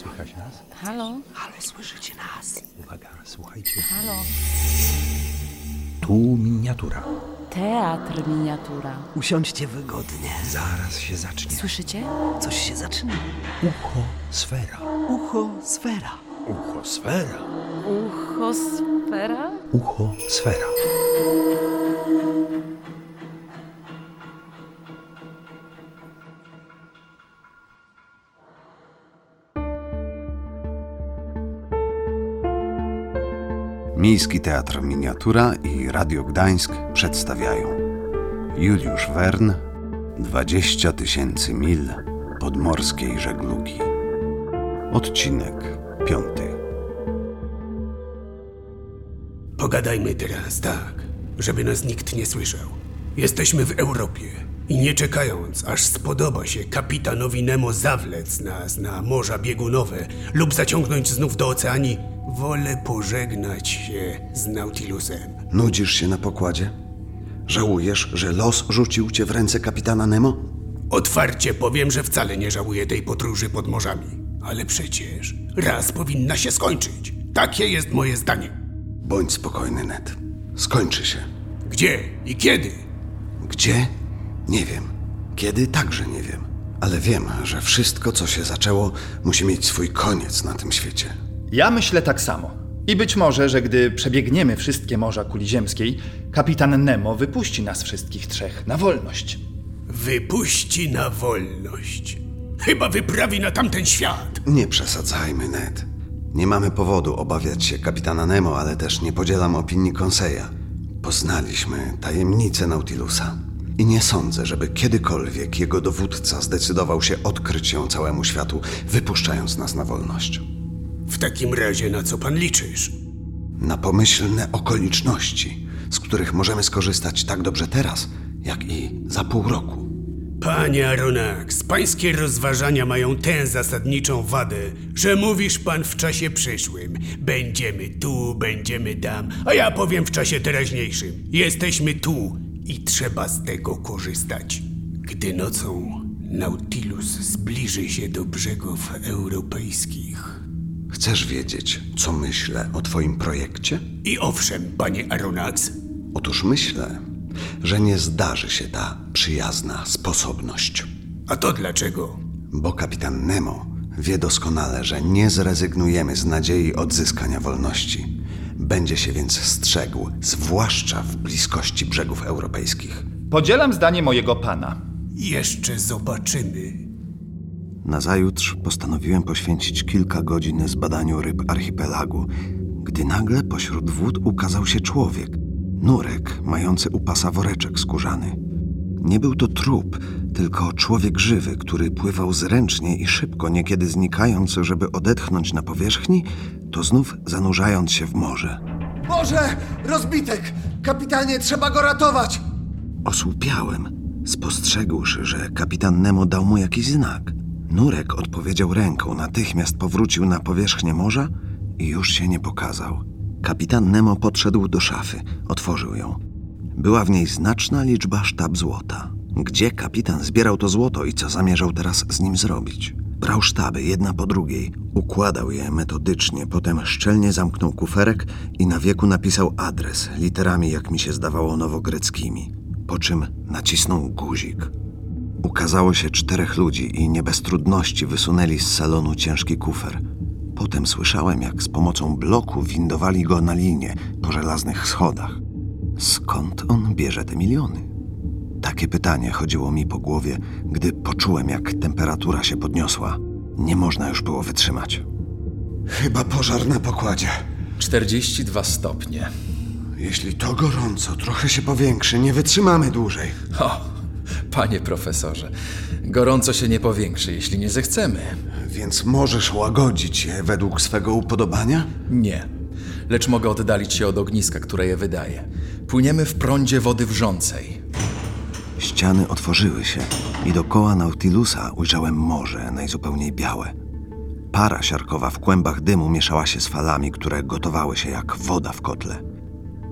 Słychać nas? Halo? Halo, słyszycie nas? Uwaga, słuchajcie. Halo? Tu miniatura. Teatr miniatura. Usiądźcie wygodnie. Zaraz się zacznie. Słyszycie? Coś się zaczyna. Ucho sfera. Ucho, sfera. Ucho sfera. Uchosfera? Ucho sfera. Miejski Teatr Miniatura i Radio Gdańsk przedstawiają. Juliusz Wern 20 tysięcy mil podmorskiej żeglugi. Odcinek piąty. Pogadajmy teraz tak, żeby nas nikt nie słyszał. Jesteśmy w Europie i nie czekając, aż spodoba się kapitanowi Nemo zawlec nas na morza biegunowe lub zaciągnąć znów do oceanii, wolę pożegnać się z Nautilusem. Nudzisz się na pokładzie? Żałujesz, że los rzucił cię w ręce kapitana Nemo? Otwarcie powiem, że wcale nie żałuję tej podróży pod morzami. Ale przecież raz powinna się skończyć. Takie jest moje zdanie. Bądź spokojny, Ned. Skończy się. Gdzie i kiedy? Gdzie? Nie wiem. Kiedy? Także nie wiem. Ale wiem, że wszystko, co się zaczęło, musi mieć swój koniec na tym świecie. Ja myślę tak samo. I być może, że gdy przebiegniemy wszystkie morza kuli ziemskiej, kapitan Nemo wypuści nas wszystkich trzech na wolność. Wypuści na wolność. Chyba wyprawi na tamten świat. Nie przesadzajmy, Ned. Nie mamy powodu obawiać się kapitana Nemo, ale też nie podzielam opinii Conseja. Poznaliśmy tajemnicę Nautilusa. I nie sądzę, żeby kiedykolwiek jego dowódca zdecydował się odkryć ją całemu światu, wypuszczając nas na wolność. W takim razie na co pan liczysz? Na pomyślne okoliczności, z których możemy skorzystać tak dobrze teraz, jak i za pół roku. Panie Aronax, pańskie rozważania mają tę zasadniczą wadę, że mówisz pan w czasie przyszłym. Będziemy tu, będziemy tam, a ja powiem w czasie teraźniejszym. Jesteśmy tu i trzeba z tego korzystać. Gdy nocą Nautilus zbliży się do brzegów europejskich. Chcesz wiedzieć, co myślę o twoim projekcie? I owszem, panie Aronax, Otóż myślę, że nie zdarzy się ta przyjazna sposobność. a to dlaczego? Bo kapitan Nemo wie doskonale, że nie zrezygnujemy z nadziei odzyskania wolności. Będzie się więc strzegł, zwłaszcza w bliskości brzegów europejskich. Podzielam zdanie mojego pana. Jeszcze zobaczymy. Nazajutrz postanowiłem poświęcić kilka godzin zbadaniu ryb archipelagu, gdy nagle pośród wód ukazał się człowiek. Nurek, mający u pasa woreczek skórzany. Nie był to trup, tylko człowiek żywy, który pływał zręcznie i szybko, niekiedy znikając, żeby odetchnąć na powierzchni, to znów zanurzając się w morze. Boże! Rozbitek! Kapitanie, trzeba go ratować! Osłupiałem, spostrzegłszy, że kapitan Nemo dał mu jakiś znak. Nurek odpowiedział ręką, natychmiast powrócił na powierzchnię morza i już się nie pokazał. Kapitan Nemo podszedł do szafy, otworzył ją. Była w niej znaczna liczba sztab złota. Gdzie kapitan zbierał to złoto i co zamierzał teraz z nim zrobić? Brał sztaby jedna po drugiej, układał je metodycznie, potem szczelnie zamknął kuferek i na wieku napisał adres literami, jak mi się zdawało, nowogreckimi. Po czym nacisnął guzik. Ukazało się czterech ludzi i nie bez trudności wysunęli z salonu ciężki kufer. Potem słyszałem, jak z pomocą bloku windowali go na linię po żelaznych schodach. Skąd on bierze te miliony? Takie pytanie chodziło mi po głowie, gdy poczułem, jak temperatura się podniosła. Nie można już było wytrzymać. Chyba pożar na pokładzie. 42 stopnie. Jeśli to gorąco trochę się powiększy, nie wytrzymamy dłużej. O, panie profesorze, gorąco się nie powiększy, jeśli nie zechcemy. Więc możesz łagodzić je według swego upodobania? Nie. Lecz mogę oddalić się od ogniska, które je wydaje. Płyniemy w prądzie wody wrzącej. Ściany otworzyły się i dokoła Nautilusa ujrzałem morze najzupełniej białe. Para siarkowa w kłębach dymu mieszała się z falami, które gotowały się jak woda w kotle.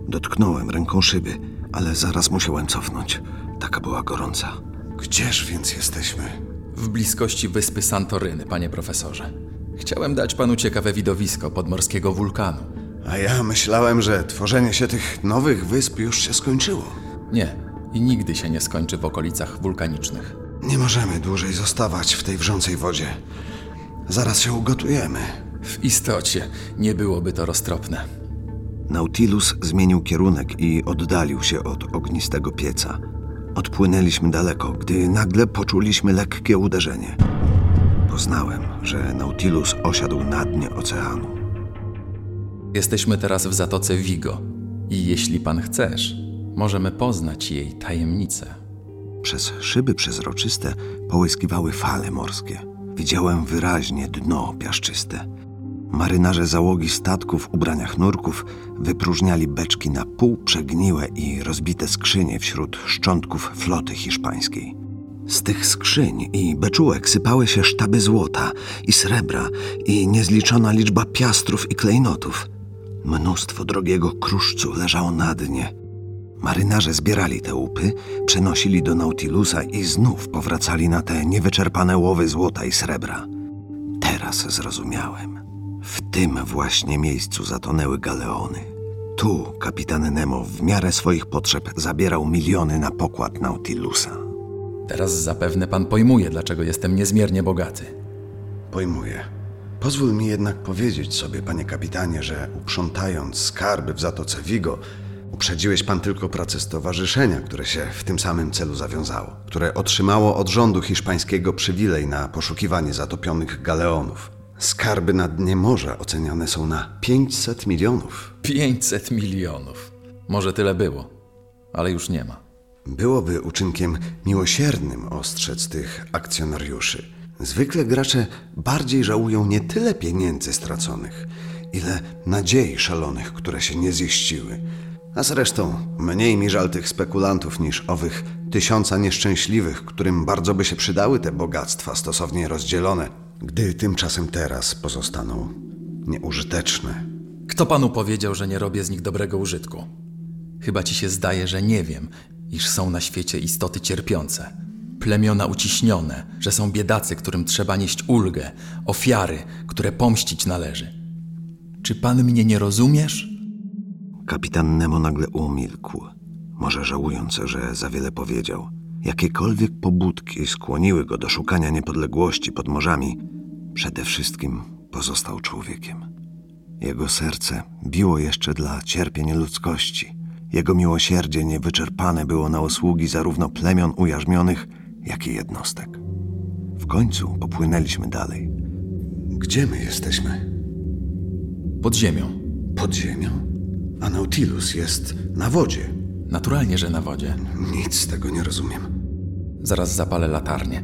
Dotknąłem ręką szyby, ale zaraz musiałem cofnąć. Taka była gorąca. Gdzież więc jesteśmy? W bliskości wyspy Santoryny, panie profesorze. Chciałem dać panu ciekawe widowisko podmorskiego wulkanu. A ja myślałem, że tworzenie się tych nowych wysp już się skończyło. Nie, i nigdy się nie skończy w okolicach wulkanicznych. Nie możemy dłużej zostawać w tej wrzącej wodzie. Zaraz się ugotujemy. W istocie nie byłoby to roztropne. Nautilus zmienił kierunek i oddalił się od ognistego pieca. Odpłynęliśmy daleko, gdy nagle poczuliśmy lekkie uderzenie. Poznałem, że Nautilus osiadł na dnie oceanu. Jesteśmy teraz w zatoce Vigo i jeśli pan chcesz, możemy poznać jej tajemnice. Przez szyby przezroczyste połyskiwały fale morskie. Widziałem wyraźnie dno piaszczyste. Marynarze załogi statków w ubraniach nurków wypróżniali beczki na pół przegniłe i rozbite skrzynie wśród szczątków floty hiszpańskiej. Z tych skrzyń i beczułek sypały się sztaby złota i srebra i niezliczona liczba piastrów i klejnotów. Mnóstwo drogiego kruszcu leżało na dnie. Marynarze zbierali te łupy, przenosili do Nautilusa i znów powracali na te niewyczerpane łowy złota i srebra. Teraz zrozumiałem. W tym właśnie miejscu zatonęły galeony. Tu kapitan Nemo w miarę swoich potrzeb zabierał miliony na pokład Nautilusa. Teraz zapewne pan pojmuje, dlaczego jestem niezmiernie bogaty. Pojmuję. Pozwól mi jednak powiedzieć sobie, panie kapitanie, że uprzątając skarby w Zatoce Vigo, uprzedziłeś pan tylko pracę stowarzyszenia, które się w tym samym celu zawiązało, które otrzymało od rządu hiszpańskiego przywilej na poszukiwanie zatopionych galeonów. Skarby na dnie morza oceniane są na 500 milionów. 500 milionów. Może tyle było, ale już nie ma. Byłoby uczynkiem miłosiernym ostrzec tych akcjonariuszy. Zwykle gracze bardziej żałują nie tyle pieniędzy straconych, ile nadziei szalonych, które się nie ziściły. A zresztą mniej mi żal tych spekulantów niż owych tysiąca nieszczęśliwych, którym bardzo by się przydały te bogactwa stosownie rozdzielone, gdy tymczasem teraz pozostaną nieużyteczne. Kto panu powiedział, że nie robię z nich dobrego użytku? Chyba ci się zdaje, że nie wiem, iż są na świecie istoty cierpiące, plemiona uciśnione, że są biedacy, którym trzeba nieść ulgę, ofiary, które pomścić należy. Czy pan mnie nie rozumiesz? Kapitan Nemo nagle umilkł, może żałując, że za wiele powiedział. Jakiekolwiek pobudki skłoniły go do szukania niepodległości pod morzami, przede wszystkim pozostał człowiekiem. Jego serce biło jeszcze dla cierpień ludzkości. Jego miłosierdzie niewyczerpane było na usługi zarówno plemion ujarzmionych, jak i jednostek. W końcu popłynęliśmy dalej. Gdzie my jesteśmy? Pod ziemią. Pod ziemią. A Nautilus jest na wodzie. Naturalnie, że na wodzie. Nic z tego nie rozumiem. Zaraz zapalę latarnię.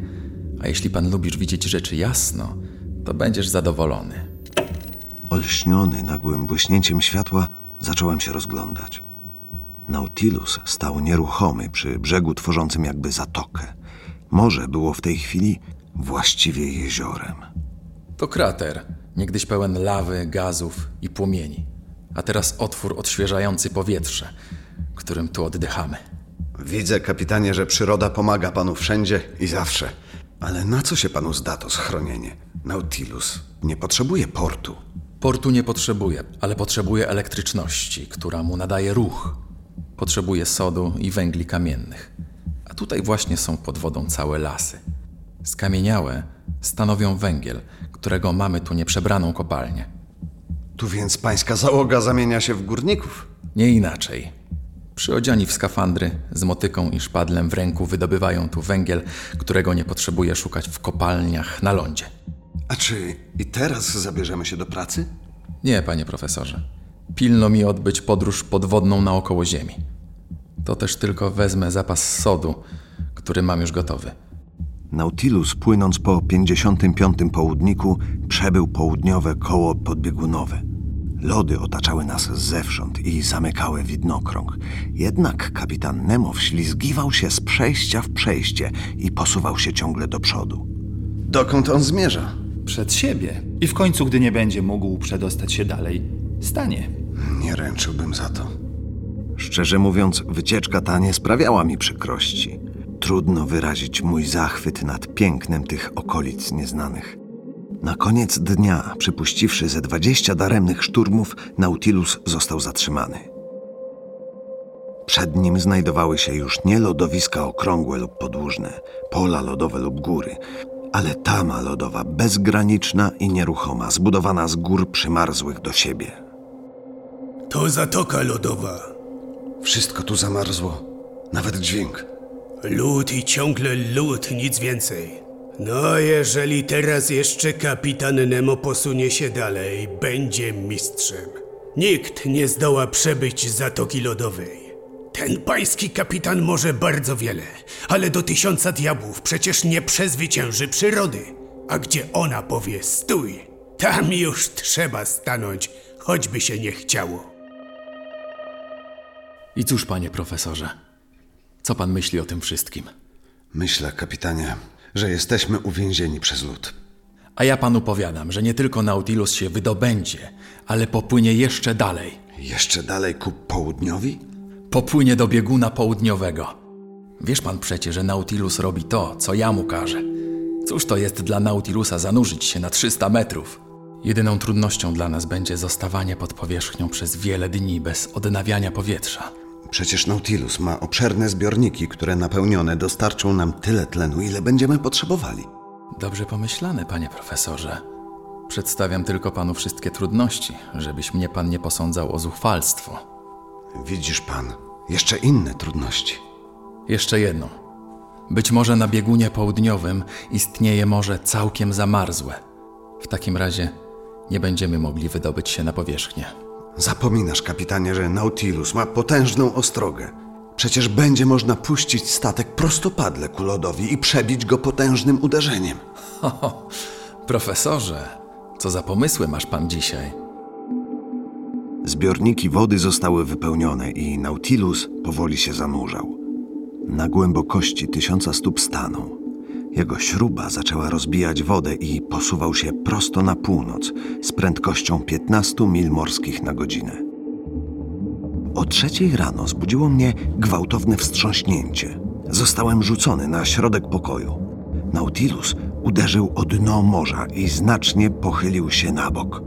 A jeśli pan lubisz widzieć rzeczy jasno, to będziesz zadowolony. Olśniony nagłym błyśnięciem światła, zacząłem się rozglądać. Nautilus stał nieruchomy przy brzegu tworzącym jakby zatokę. Morze było w tej chwili właściwie jeziorem. To krater, niegdyś pełen lawy, gazów i płomieni. A teraz otwór odświeżający powietrze, którym tu oddychamy. Widzę, kapitanie, że przyroda pomaga panu wszędzie i zawsze. Ale na co się panu zda to schronienie? Nautilus nie potrzebuje portu. Portu nie potrzebuje, ale potrzebuje elektryczności, która mu nadaje ruch. Potrzebuje sodu i węgli kamiennych. A tutaj właśnie są pod wodą całe lasy. Skamieniałe stanowią węgiel, którego mamy tu nieprzebraną kopalnię. Tu więc pańska załoga zamienia się w górników. Nie inaczej. Przyodziani w skafandry, z motyką i szpadlem w ręku wydobywają tu węgiel, którego nie potrzebuje szukać w kopalniach na lądzie. A czy i teraz zabierzemy się do pracy? Nie, panie profesorze. Pilno mi odbyć podróż podwodną naokoło Ziemi. To też tylko wezmę zapas sodu, który mam już gotowy. Nautilus, płynąc po 55. południku, przebył południowe koło podbiegunowe. Lody otaczały nas zewsząd i zamykały widnokrąg. Jednak kapitan Nemo wślizgiwał się z przejścia w przejście i posuwał się ciągle do przodu. Dokąd on zmierza? Przed siebie. I w końcu, gdy nie będzie mógł przedostać się dalej, stanie. Nie ręczyłbym za to. Szczerze mówiąc, wycieczka ta nie sprawiała mi przykrości. Trudno wyrazić mój zachwyt nad pięknem tych okolic nieznanych. Na koniec dnia, przypuściwszy ze 20 daremnych szturmów, Nautilus został zatrzymany. Przed nim znajdowały się już nie lodowiska okrągłe lub podłużne, pola lodowe lub góry, ale tama lodowa, bezgraniczna i nieruchoma, zbudowana z gór przymarzłych do siebie. To zatoka lodowa. Wszystko tu zamarzło. Nawet dźwięk. Lód i ciągle lód, nic więcej. No, jeżeli teraz jeszcze kapitan Nemo posunie się dalej, będzie mistrzem. Nikt nie zdoła przebyć Zatoki Lodowej. Ten pański kapitan może bardzo wiele, ale do tysiąca diabłów przecież nie przezwycięży przyrody. A gdzie ona powie stój, tam już trzeba stanąć, choćby się nie chciało. I cóż, panie profesorze, co pan myśli o tym wszystkim? Myślę, kapitanie, że jesteśmy uwięzieni przez lód. A ja panu powiadam, że nie tylko Nautilus się wydobędzie, ale popłynie jeszcze dalej. Jeszcze dalej ku południowi? Popłynie do bieguna południowego. Wiesz pan przecie, że Nautilus robi to, co ja mu każę. Cóż to jest dla Nautilusa zanurzyć się na 300 metrów? Jedyną trudnością dla nas będzie zostawanie pod powierzchnią przez wiele dni bez odnawiania powietrza. Przecież Nautilus ma obszerne zbiorniki, które napełnione dostarczą nam tyle tlenu, ile będziemy potrzebowali. Dobrze pomyślane, panie profesorze. Przedstawiam tylko panu wszystkie trudności, żebyś mnie pan nie posądzał o zuchwalstwo. Widzisz pan, jeszcze inne trudności. Jeszcze jedno. Być może na biegunie południowym istnieje morze całkiem zamarzłe. W takim razie nie będziemy mogli wydobyć się na powierzchnię. Zapominasz, kapitanie, że Nautilus ma potężną ostrogę. Przecież będzie można puścić statek prostopadle ku lodowi i przebić go potężnym uderzeniem. Ho, profesorze, co za pomysły masz pan dzisiaj? Zbiorniki wody zostały wypełnione i Nautilus powoli się zanurzał. Na głębokości tysiąca stóp stanął. Jego śruba zaczęła rozbijać wodę i posuwał się prosto na północ z prędkością 15 mil morskich na godzinę. O trzeciej rano zbudziło mnie gwałtowne wstrząśnięcie. Zostałem rzucony na środek pokoju. Nautilus uderzył o dno morza i znacznie pochylił się na bok.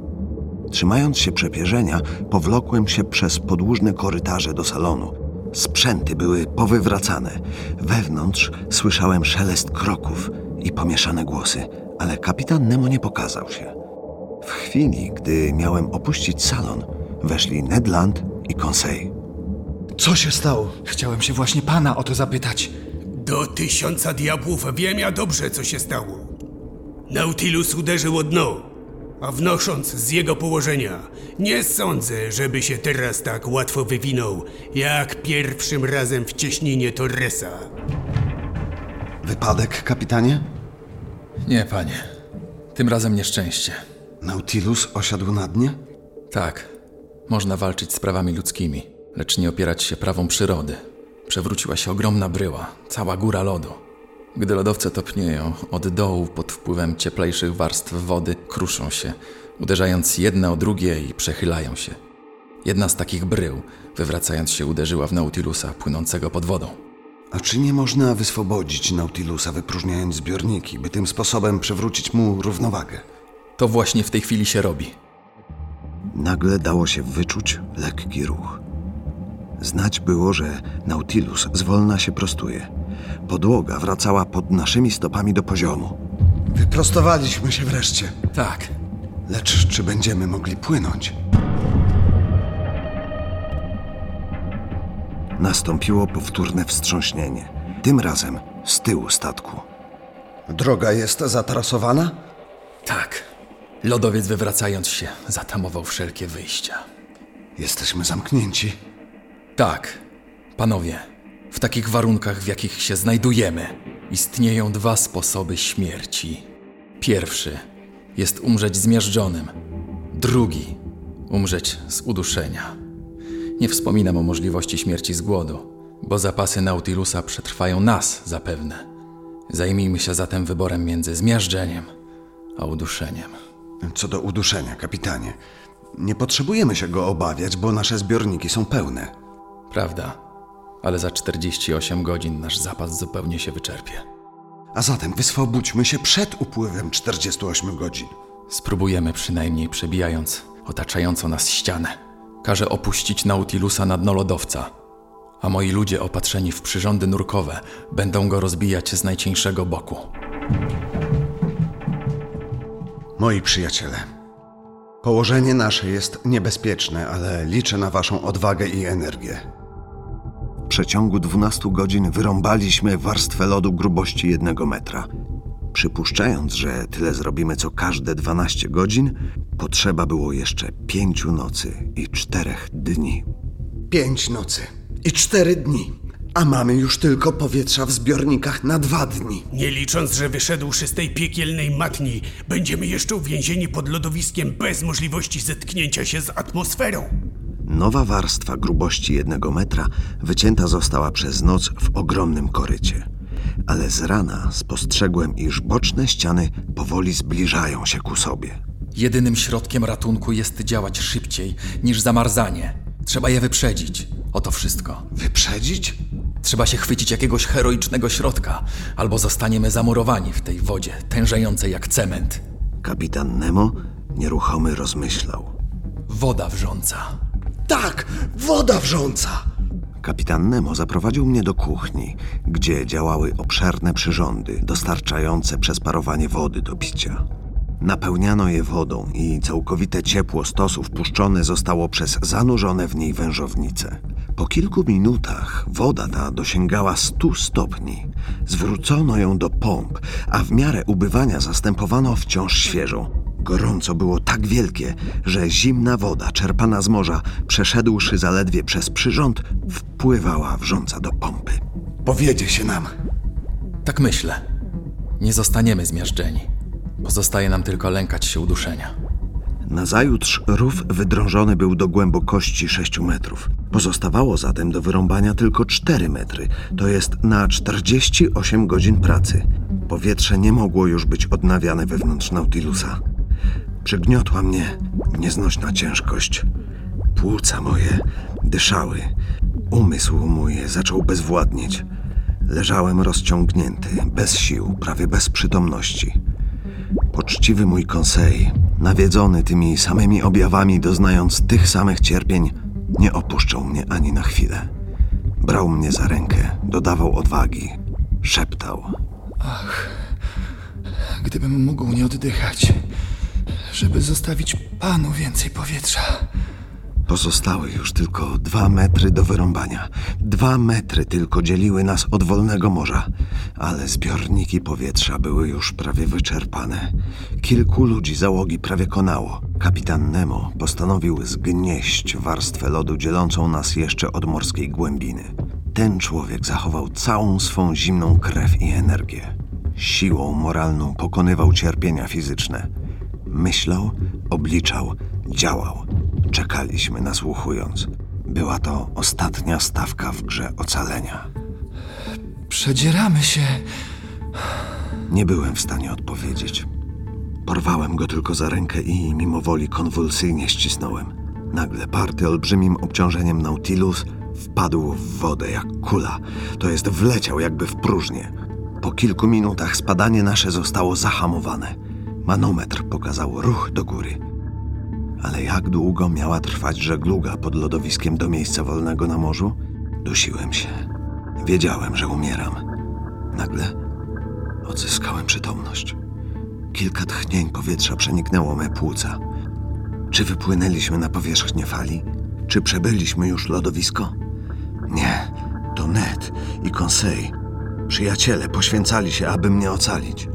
Trzymając się przepierzenia, powlokłem się przez podłużne korytarze do salonu. Sprzęty były powywracane. Wewnątrz słyszałem szelest kroków i pomieszane głosy, ale kapitan Nemo nie pokazał się. W chwili, gdy miałem opuścić salon, weszli Ned Land i Conseil. Co się stało? Chciałem się właśnie pana o to zapytać. Do tysiąca diabłów wiem ja dobrze, co się stało. Nautilus uderzył o dno, a wnosząc z jego położenia, nie sądzę, żeby się teraz tak łatwo wywinął, jak pierwszym razem w cieśninie Torresa. Wypadek, kapitanie? Nie, panie. Tym razem nieszczęście. Nautilus osiadł na dnie? Tak, można walczyć z prawami ludzkimi, lecz nie opierać się prawom przyrody. Przewróciła się ogromna bryła, cała góra lodu. Gdy lodowce topnieją, od dołu pod wpływem cieplejszych warstw wody kruszą się, uderzając jedne o drugie i przechylają się. Jedna z takich brył, wywracając się, uderzyła w Nautilusa płynącego pod wodą. A czy nie można wyswobodzić Nautilusa, wypróżniając zbiorniki, by tym sposobem przywrócić mu równowagę? To właśnie w tej chwili się robi. Nagle dało się wyczuć lekki ruch. Znać było, że Nautilus zwolna się prostuje. Podłoga wracała pod naszymi stopami do poziomu. Wyprostowaliśmy się wreszcie. Tak, Lecz czy będziemy mogli płynąć? Nastąpiło powtórne wstrząśnienie. Tym razem z tyłu statku. Droga jest zatrasowana? tak. Lodowiec wywracając się, zatamował wszelkie wyjścia. Jesteśmy zamknięci. Tak, panowie, w takich warunkach, w jakich się znajdujemy, istnieją dwa sposoby śmierci. Pierwszy jest umrzeć zmiażdżonym, drugi umrzeć z uduszenia. Nie wspominam o możliwości śmierci z głodu, bo zapasy Nautilusa przetrwają nas zapewne. Zajmijmy się zatem wyborem między zmiażdżeniem a uduszeniem. Co do uduszenia, kapitanie, nie potrzebujemy się go obawiać, bo nasze zbiorniki są pełne. Prawda, ale za 48 godzin nasz zapas zupełnie się wyczerpie. A zatem wyswobódźmy się przed upływem 48 godzin. Spróbujemy przynajmniej przebijając otaczającą nas ścianę. Każę opuścić Nautilusa na dno lodowca, a moi ludzie opatrzeni w przyrządy nurkowe będą go rozbijać z najcieńszego boku. Moi przyjaciele, położenie nasze jest niebezpieczne, ale liczę na waszą odwagę i energię. W przeciągu 12 godzin wyrąbaliśmy warstwę lodu grubości jednego metra. Przypuszczając, że tyle zrobimy co każde 12 godzin, potrzeba było jeszcze pięciu nocy i czterech dni. Pięć nocy i cztery dni, a mamy już tylko powietrza w zbiornikach na dwa dni. Nie licząc, że wyszedłszy z tej piekielnej matni, będziemy jeszcze uwięzieni pod lodowiskiem bez możliwości zetknięcia się z atmosferą. Nowa warstwa grubości jednego metra wycięta została przez noc w ogromnym korycie. Ale z rana spostrzegłem, iż boczne ściany powoli zbliżają się ku sobie. Jedynym środkiem ratunku jest działać szybciej niż zamarzanie. Trzeba je wyprzedzić. Oto wszystko. Wyprzedzić? Trzeba się chwycić jakiegoś heroicznego środka, albo zostaniemy zamurowani w tej wodzie, tężejącej jak cement. Kapitan Nemo nieruchomy rozmyślał. Woda wrząca. Tak, woda wrząca! Kapitan Nemo zaprowadził mnie do kuchni, gdzie działały obszerne przyrządy dostarczające przez parowanie wody do picia. Napełniano je wodą i całkowite ciepło stosu wpuszczone zostało przez zanurzone w niej wężownice. Po kilku minutach woda ta dosięgała 100 stopni. Zwrócono ją do pomp, a w miarę ubywania zastępowano wciąż świeżą. Gorąco było tak wielkie, że zimna woda czerpana z morza, przeszedłszy zaledwie przez przyrząd, wpływała wrząca do pompy. Powiedzie się nam. Tak myślę. Nie zostaniemy zmiażdżeni. Pozostaje nam tylko lękać się uduszenia. Nazajutrz rów wydrążony był do głębokości 6 metrów. Pozostawało zatem do wyrąbania tylko 4 metry, to jest na 48 godzin pracy. Powietrze nie mogło już być odnawiane wewnątrz Nautilusa. Przygniotła mnie nieznośna ciężkość. Płuca moje dyszały. Umysł mój zaczął bezwładnieć. Leżałem rozciągnięty, bez sił, prawie bez przytomności. Poczciwy mój konsej, nawiedzony tymi samymi objawami, doznając tych samych cierpień, nie opuszczał mnie ani na chwilę. Brał mnie za rękę, dodawał odwagi, szeptał. Gdybym mógł nie oddychać, żeby zostawić panu więcej powietrza. Pozostały już tylko dwa metry do wyrąbania. Dwa metry tylko dzieliły nas od wolnego morza, ale zbiorniki powietrza były już prawie wyczerpane. Kilku ludzi załogi prawie konało. Kapitan Nemo postanowił zgnieść warstwę lodu dzielącą nas jeszcze od morskiej głębiny. Ten człowiek zachował całą swą zimną krew i energię. Siłą moralną pokonywał cierpienia fizyczne. Myślał, obliczał, działał. Czekaliśmy nasłuchując. Była to ostatnia stawka w grze ocalenia. Przedzieramy się. Nie byłem w stanie odpowiedzieć. Porwałem go tylko za rękę i mimo woli konwulsyjnie ścisnąłem. Nagle party olbrzymim obciążeniem Nautilus wpadł w wodę jak kula, to jest wleciał jakby w próżnię. Po kilku minutach spadanie nasze zostało zahamowane. Manometr pokazał ruch do góry. Ale jak długo miała trwać żegluga pod lodowiskiem do miejsca wolnego na morzu? Dusiłem się. Wiedziałem, że umieram. Nagle odzyskałem przytomność. Kilka tchnień powietrza przeniknęło me płuca. Czy wypłynęliśmy na powierzchnię fali? Czy przebyliśmy już lodowisko? Nie, to Ned i Conseil. Przyjaciele poświęcali się, aby mnie ocalić.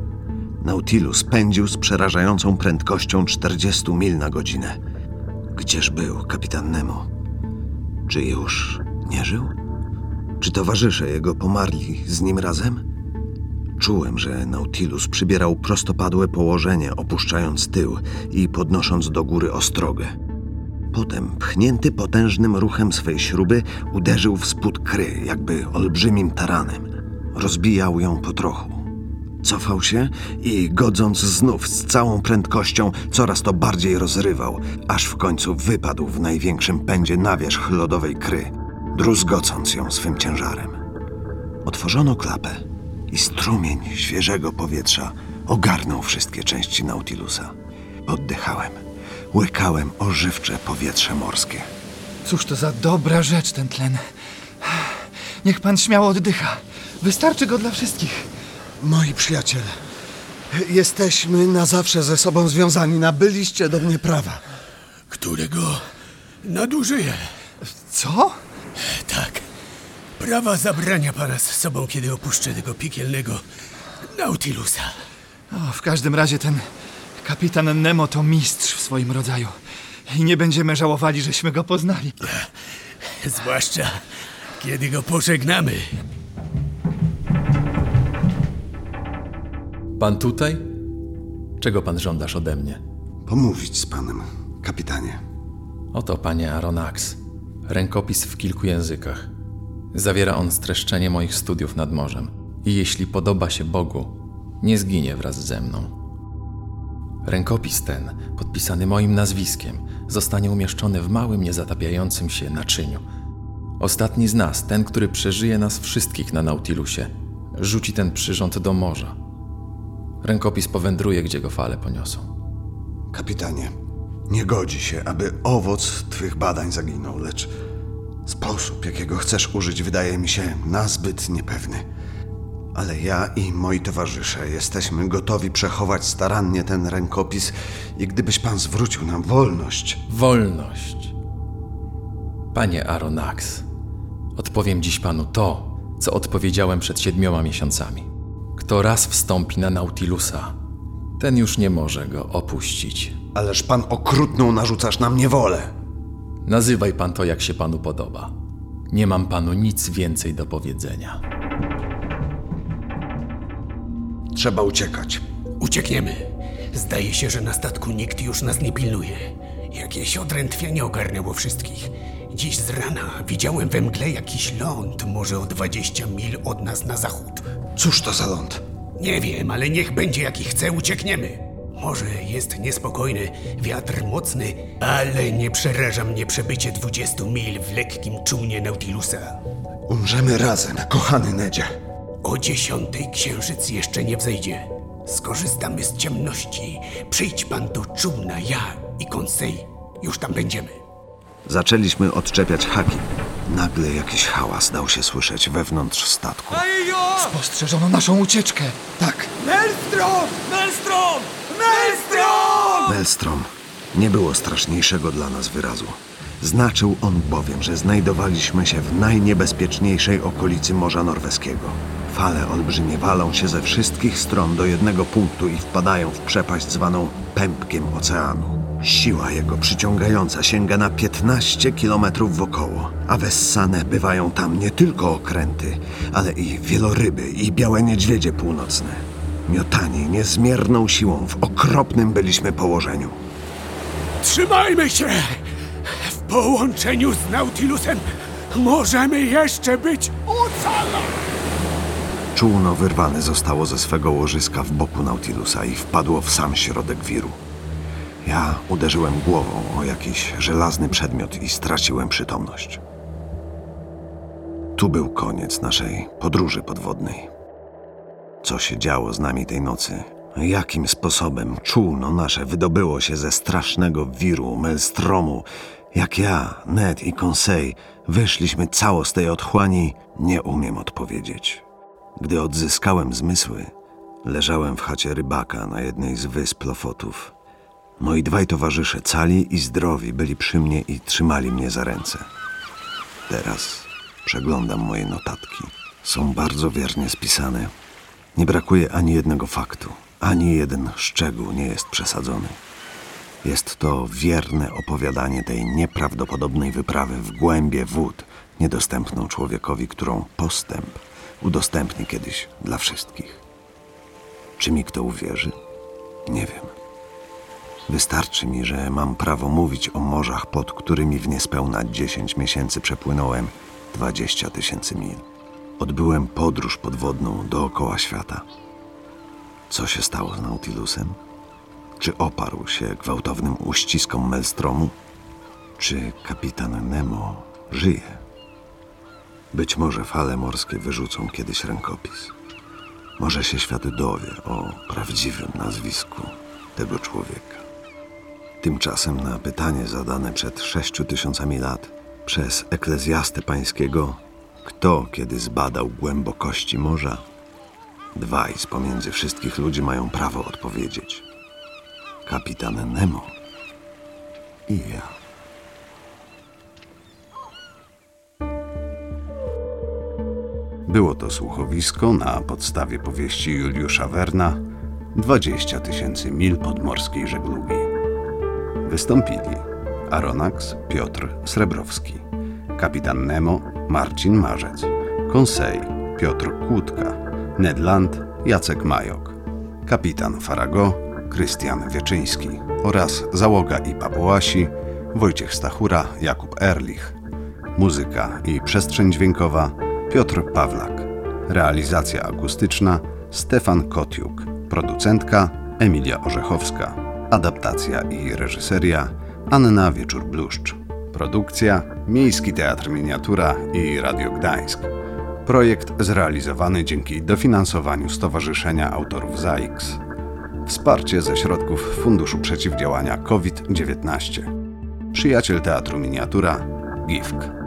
Nautilus pędził z przerażającą prędkością 40 mil na godzinę. Gdzież był kapitan Nemo? Czy już nie żył? Czy towarzysze jego pomarli z nim razem? Czułem, że Nautilus przybierał prostopadłe położenie, opuszczając tył i podnosząc do góry ostrogę. Potem, pchnięty potężnym ruchem swej śruby, uderzył w spód kry, jakby olbrzymim taranem. Rozbijał ją po trochu. Cofał się i, godząc znów z całą prędkością, coraz to bardziej rozrywał, aż w końcu wypadł w największym pędzie na wierzch lodowej kry, druzgocąc ją swym ciężarem. Otworzono klapę i strumień świeżego powietrza ogarnął wszystkie części Nautilusa. Oddychałem. Łykałem ożywcze powietrze morskie. Cóż to za dobra rzecz ten tlen. Niech pan śmiało oddycha. Wystarczy go dla wszystkich. Moi przyjaciele, jesteśmy na zawsze ze sobą związani. Nabyliście do mnie prawa. Którego nadużyję. Co? Tak. Prawa zabrania pana z sobą, kiedy opuszczę tego piekielnego Nautilusa. O, w każdym razie ten kapitan Nemo to mistrz w swoim rodzaju. I nie będziemy żałowali, żeśmy go poznali. Zwłaszcza, kiedy go pożegnamy. Pan tutaj? Czego pan żądasz ode mnie? Pomówić z panem, kapitanie. Oto, panie Aronax. Rękopis w kilku językach. Zawiera on streszczenie moich studiów nad morzem. I jeśli podoba się Bogu, nie zginie wraz ze mną. Rękopis ten, podpisany moim nazwiskiem, zostanie umieszczony w małym, niezatapiającym się naczyniu. Ostatni z nas, ten, który przeżyje nas wszystkich na Nautilusie, rzuci ten przyrząd do morza. Rękopis powędruje, gdzie go fale poniosą. Kapitanie, nie godzi się, aby owoc twych badań zaginął, lecz sposób, jakiego chcesz użyć, wydaje mi się nazbyt niepewny. Ale ja i moi towarzysze jesteśmy gotowi przechować starannie ten rękopis i gdybyś pan zwrócił nam wolność, Wolność. Panie Aronax, odpowiem dziś panu to, co odpowiedziałem przed siedmioma miesiącami. Kto raz wstąpi na Nautilusa, ten już nie może go opuścić. ależ pan okrutną narzucasz nam niewolę. Nazywaj pan to, jak się panu podoba. Nie mam panu nic więcej do powiedzenia. Trzeba uciekać. Uciekniemy. Zdaje się, że na statku nikt już nas nie pilnuje. Jakieś odrętwienie ogarnęło wszystkich. Dziś z rana widziałem we mgle jakiś ląd, może o 20 mil od nas na zachód. Cóż to za ląd? Nie wiem, ale niech będzie jaki chce, uciekniemy. Może jest niespokojny, wiatr mocny, ale nie przeraża mnie przebycie 20 mil w lekkim czółnie Nautilusa. Umrzemy razem, kochany Nedzie. O dziesiątej księżyc jeszcze nie wzejdzie. Skorzystamy z ciemności. Przyjdź pan do czółna, ja i Konsei. Już tam będziemy. Zaczęliśmy odczepiać haki. Nagle jakiś hałas dał się słyszeć wewnątrz statku. Spostrzeżono naszą ucieczkę. Tak, Maelstrom! Maelstrom! Maelstrom! Maelstrom. Nie było straszniejszego dla nas wyrazu. Znaczył on bowiem, że znajdowaliśmy się w najniebezpieczniejszej okolicy Morza Norweskiego. Fale olbrzymie walą się ze wszystkich stron do jednego punktu i wpadają w przepaść zwaną pępkiem oceanu. Siła jego przyciągająca sięga na 15 kilometrów wokoło, a wessane bywają tam nie tylko okręty, ale i wieloryby i białe niedźwiedzie północne. Miotani niezmierną siłą w okropnym byliśmy położeniu. Trzymajmy się! W połączeniu z Nautilusem możemy jeszcze być ocalani! Czółno wyrwane zostało ze swego łożyska w boku Nautilusa i wpadło w sam środek wiru. Ja uderzyłem głową o jakiś żelazny przedmiot i straciłem przytomność. Tu był koniec naszej podróży podwodnej. Co się działo z nami tej nocy? Jakim sposobem czółno nasze wydobyło się ze strasznego wiru, melstromu? Jak ja, Ned i Conseil wyszliśmy cało z tej otchłani, nie umiem odpowiedzieć. Gdy odzyskałem zmysły, leżałem w chacie rybaka na jednej z wysp Lofotów. Moi dwaj towarzysze, cali i zdrowi, byli przy mnie i trzymali mnie za ręce. Teraz przeglądam moje notatki. Są bardzo wiernie spisane. Nie brakuje ani jednego faktu, ani jeden szczegół nie jest przesadzony. Jest to wierne opowiadanie tej nieprawdopodobnej wyprawy w głębie wód, niedostępną człowiekowi, którą postęp udostępni kiedyś dla wszystkich. Czy mi kto uwierzy? Nie wiem. Wystarczy mi, że mam prawo mówić o morzach, pod którymi w niespełna 10 miesięcy przepłynąłem 20 tysięcy mil. Odbyłem podróż podwodną dookoła świata. Co się stało z Nautilusem? Czy oparł się gwałtownym uściskom Melstromu? Czy kapitan Nemo żyje? Być może fale morskie wyrzucą kiedyś rękopis. Może się świat dowie o prawdziwym nazwisku tego człowieka. Tymczasem na pytanie zadane przed sześciu tysiącami lat przez eklezjastę pańskiego, kto kiedy zbadał głębokości morza, dwaj z pomiędzy wszystkich ludzi mają prawo odpowiedzieć. Kapitan Nemo i ja. Było to słuchowisko na podstawie powieści Juliusza Werna 20 tysięcy mil podmorskiej żeglugi. Wystąpili Aronax Piotr Srebrowski, kapitan Nemo Marcin Marzec, Konsej Piotr Kłódka, Ned Land Jacek Majok, kapitan Farago Krystian Wieczyński oraz załoga i papułasi Wojciech Stachura, Jakub Erlich. Muzyka i przestrzeń dźwiękowa Piotr Pawlak. Realizacja akustyczna Stefan Kotiuk. Producentka Emilia Orzechowska. Adaptacja i reżyseria Anna Wieczór-Bluszcz. Produkcja Miejski Teatr Miniatura i Radio Gdańsk. Projekt zrealizowany dzięki dofinansowaniu Stowarzyszenia Autorów ZAIKS. Wsparcie ze środków Funduszu Przeciwdziałania COVID-19. Przyjaciel Teatru Miniatura GIFK.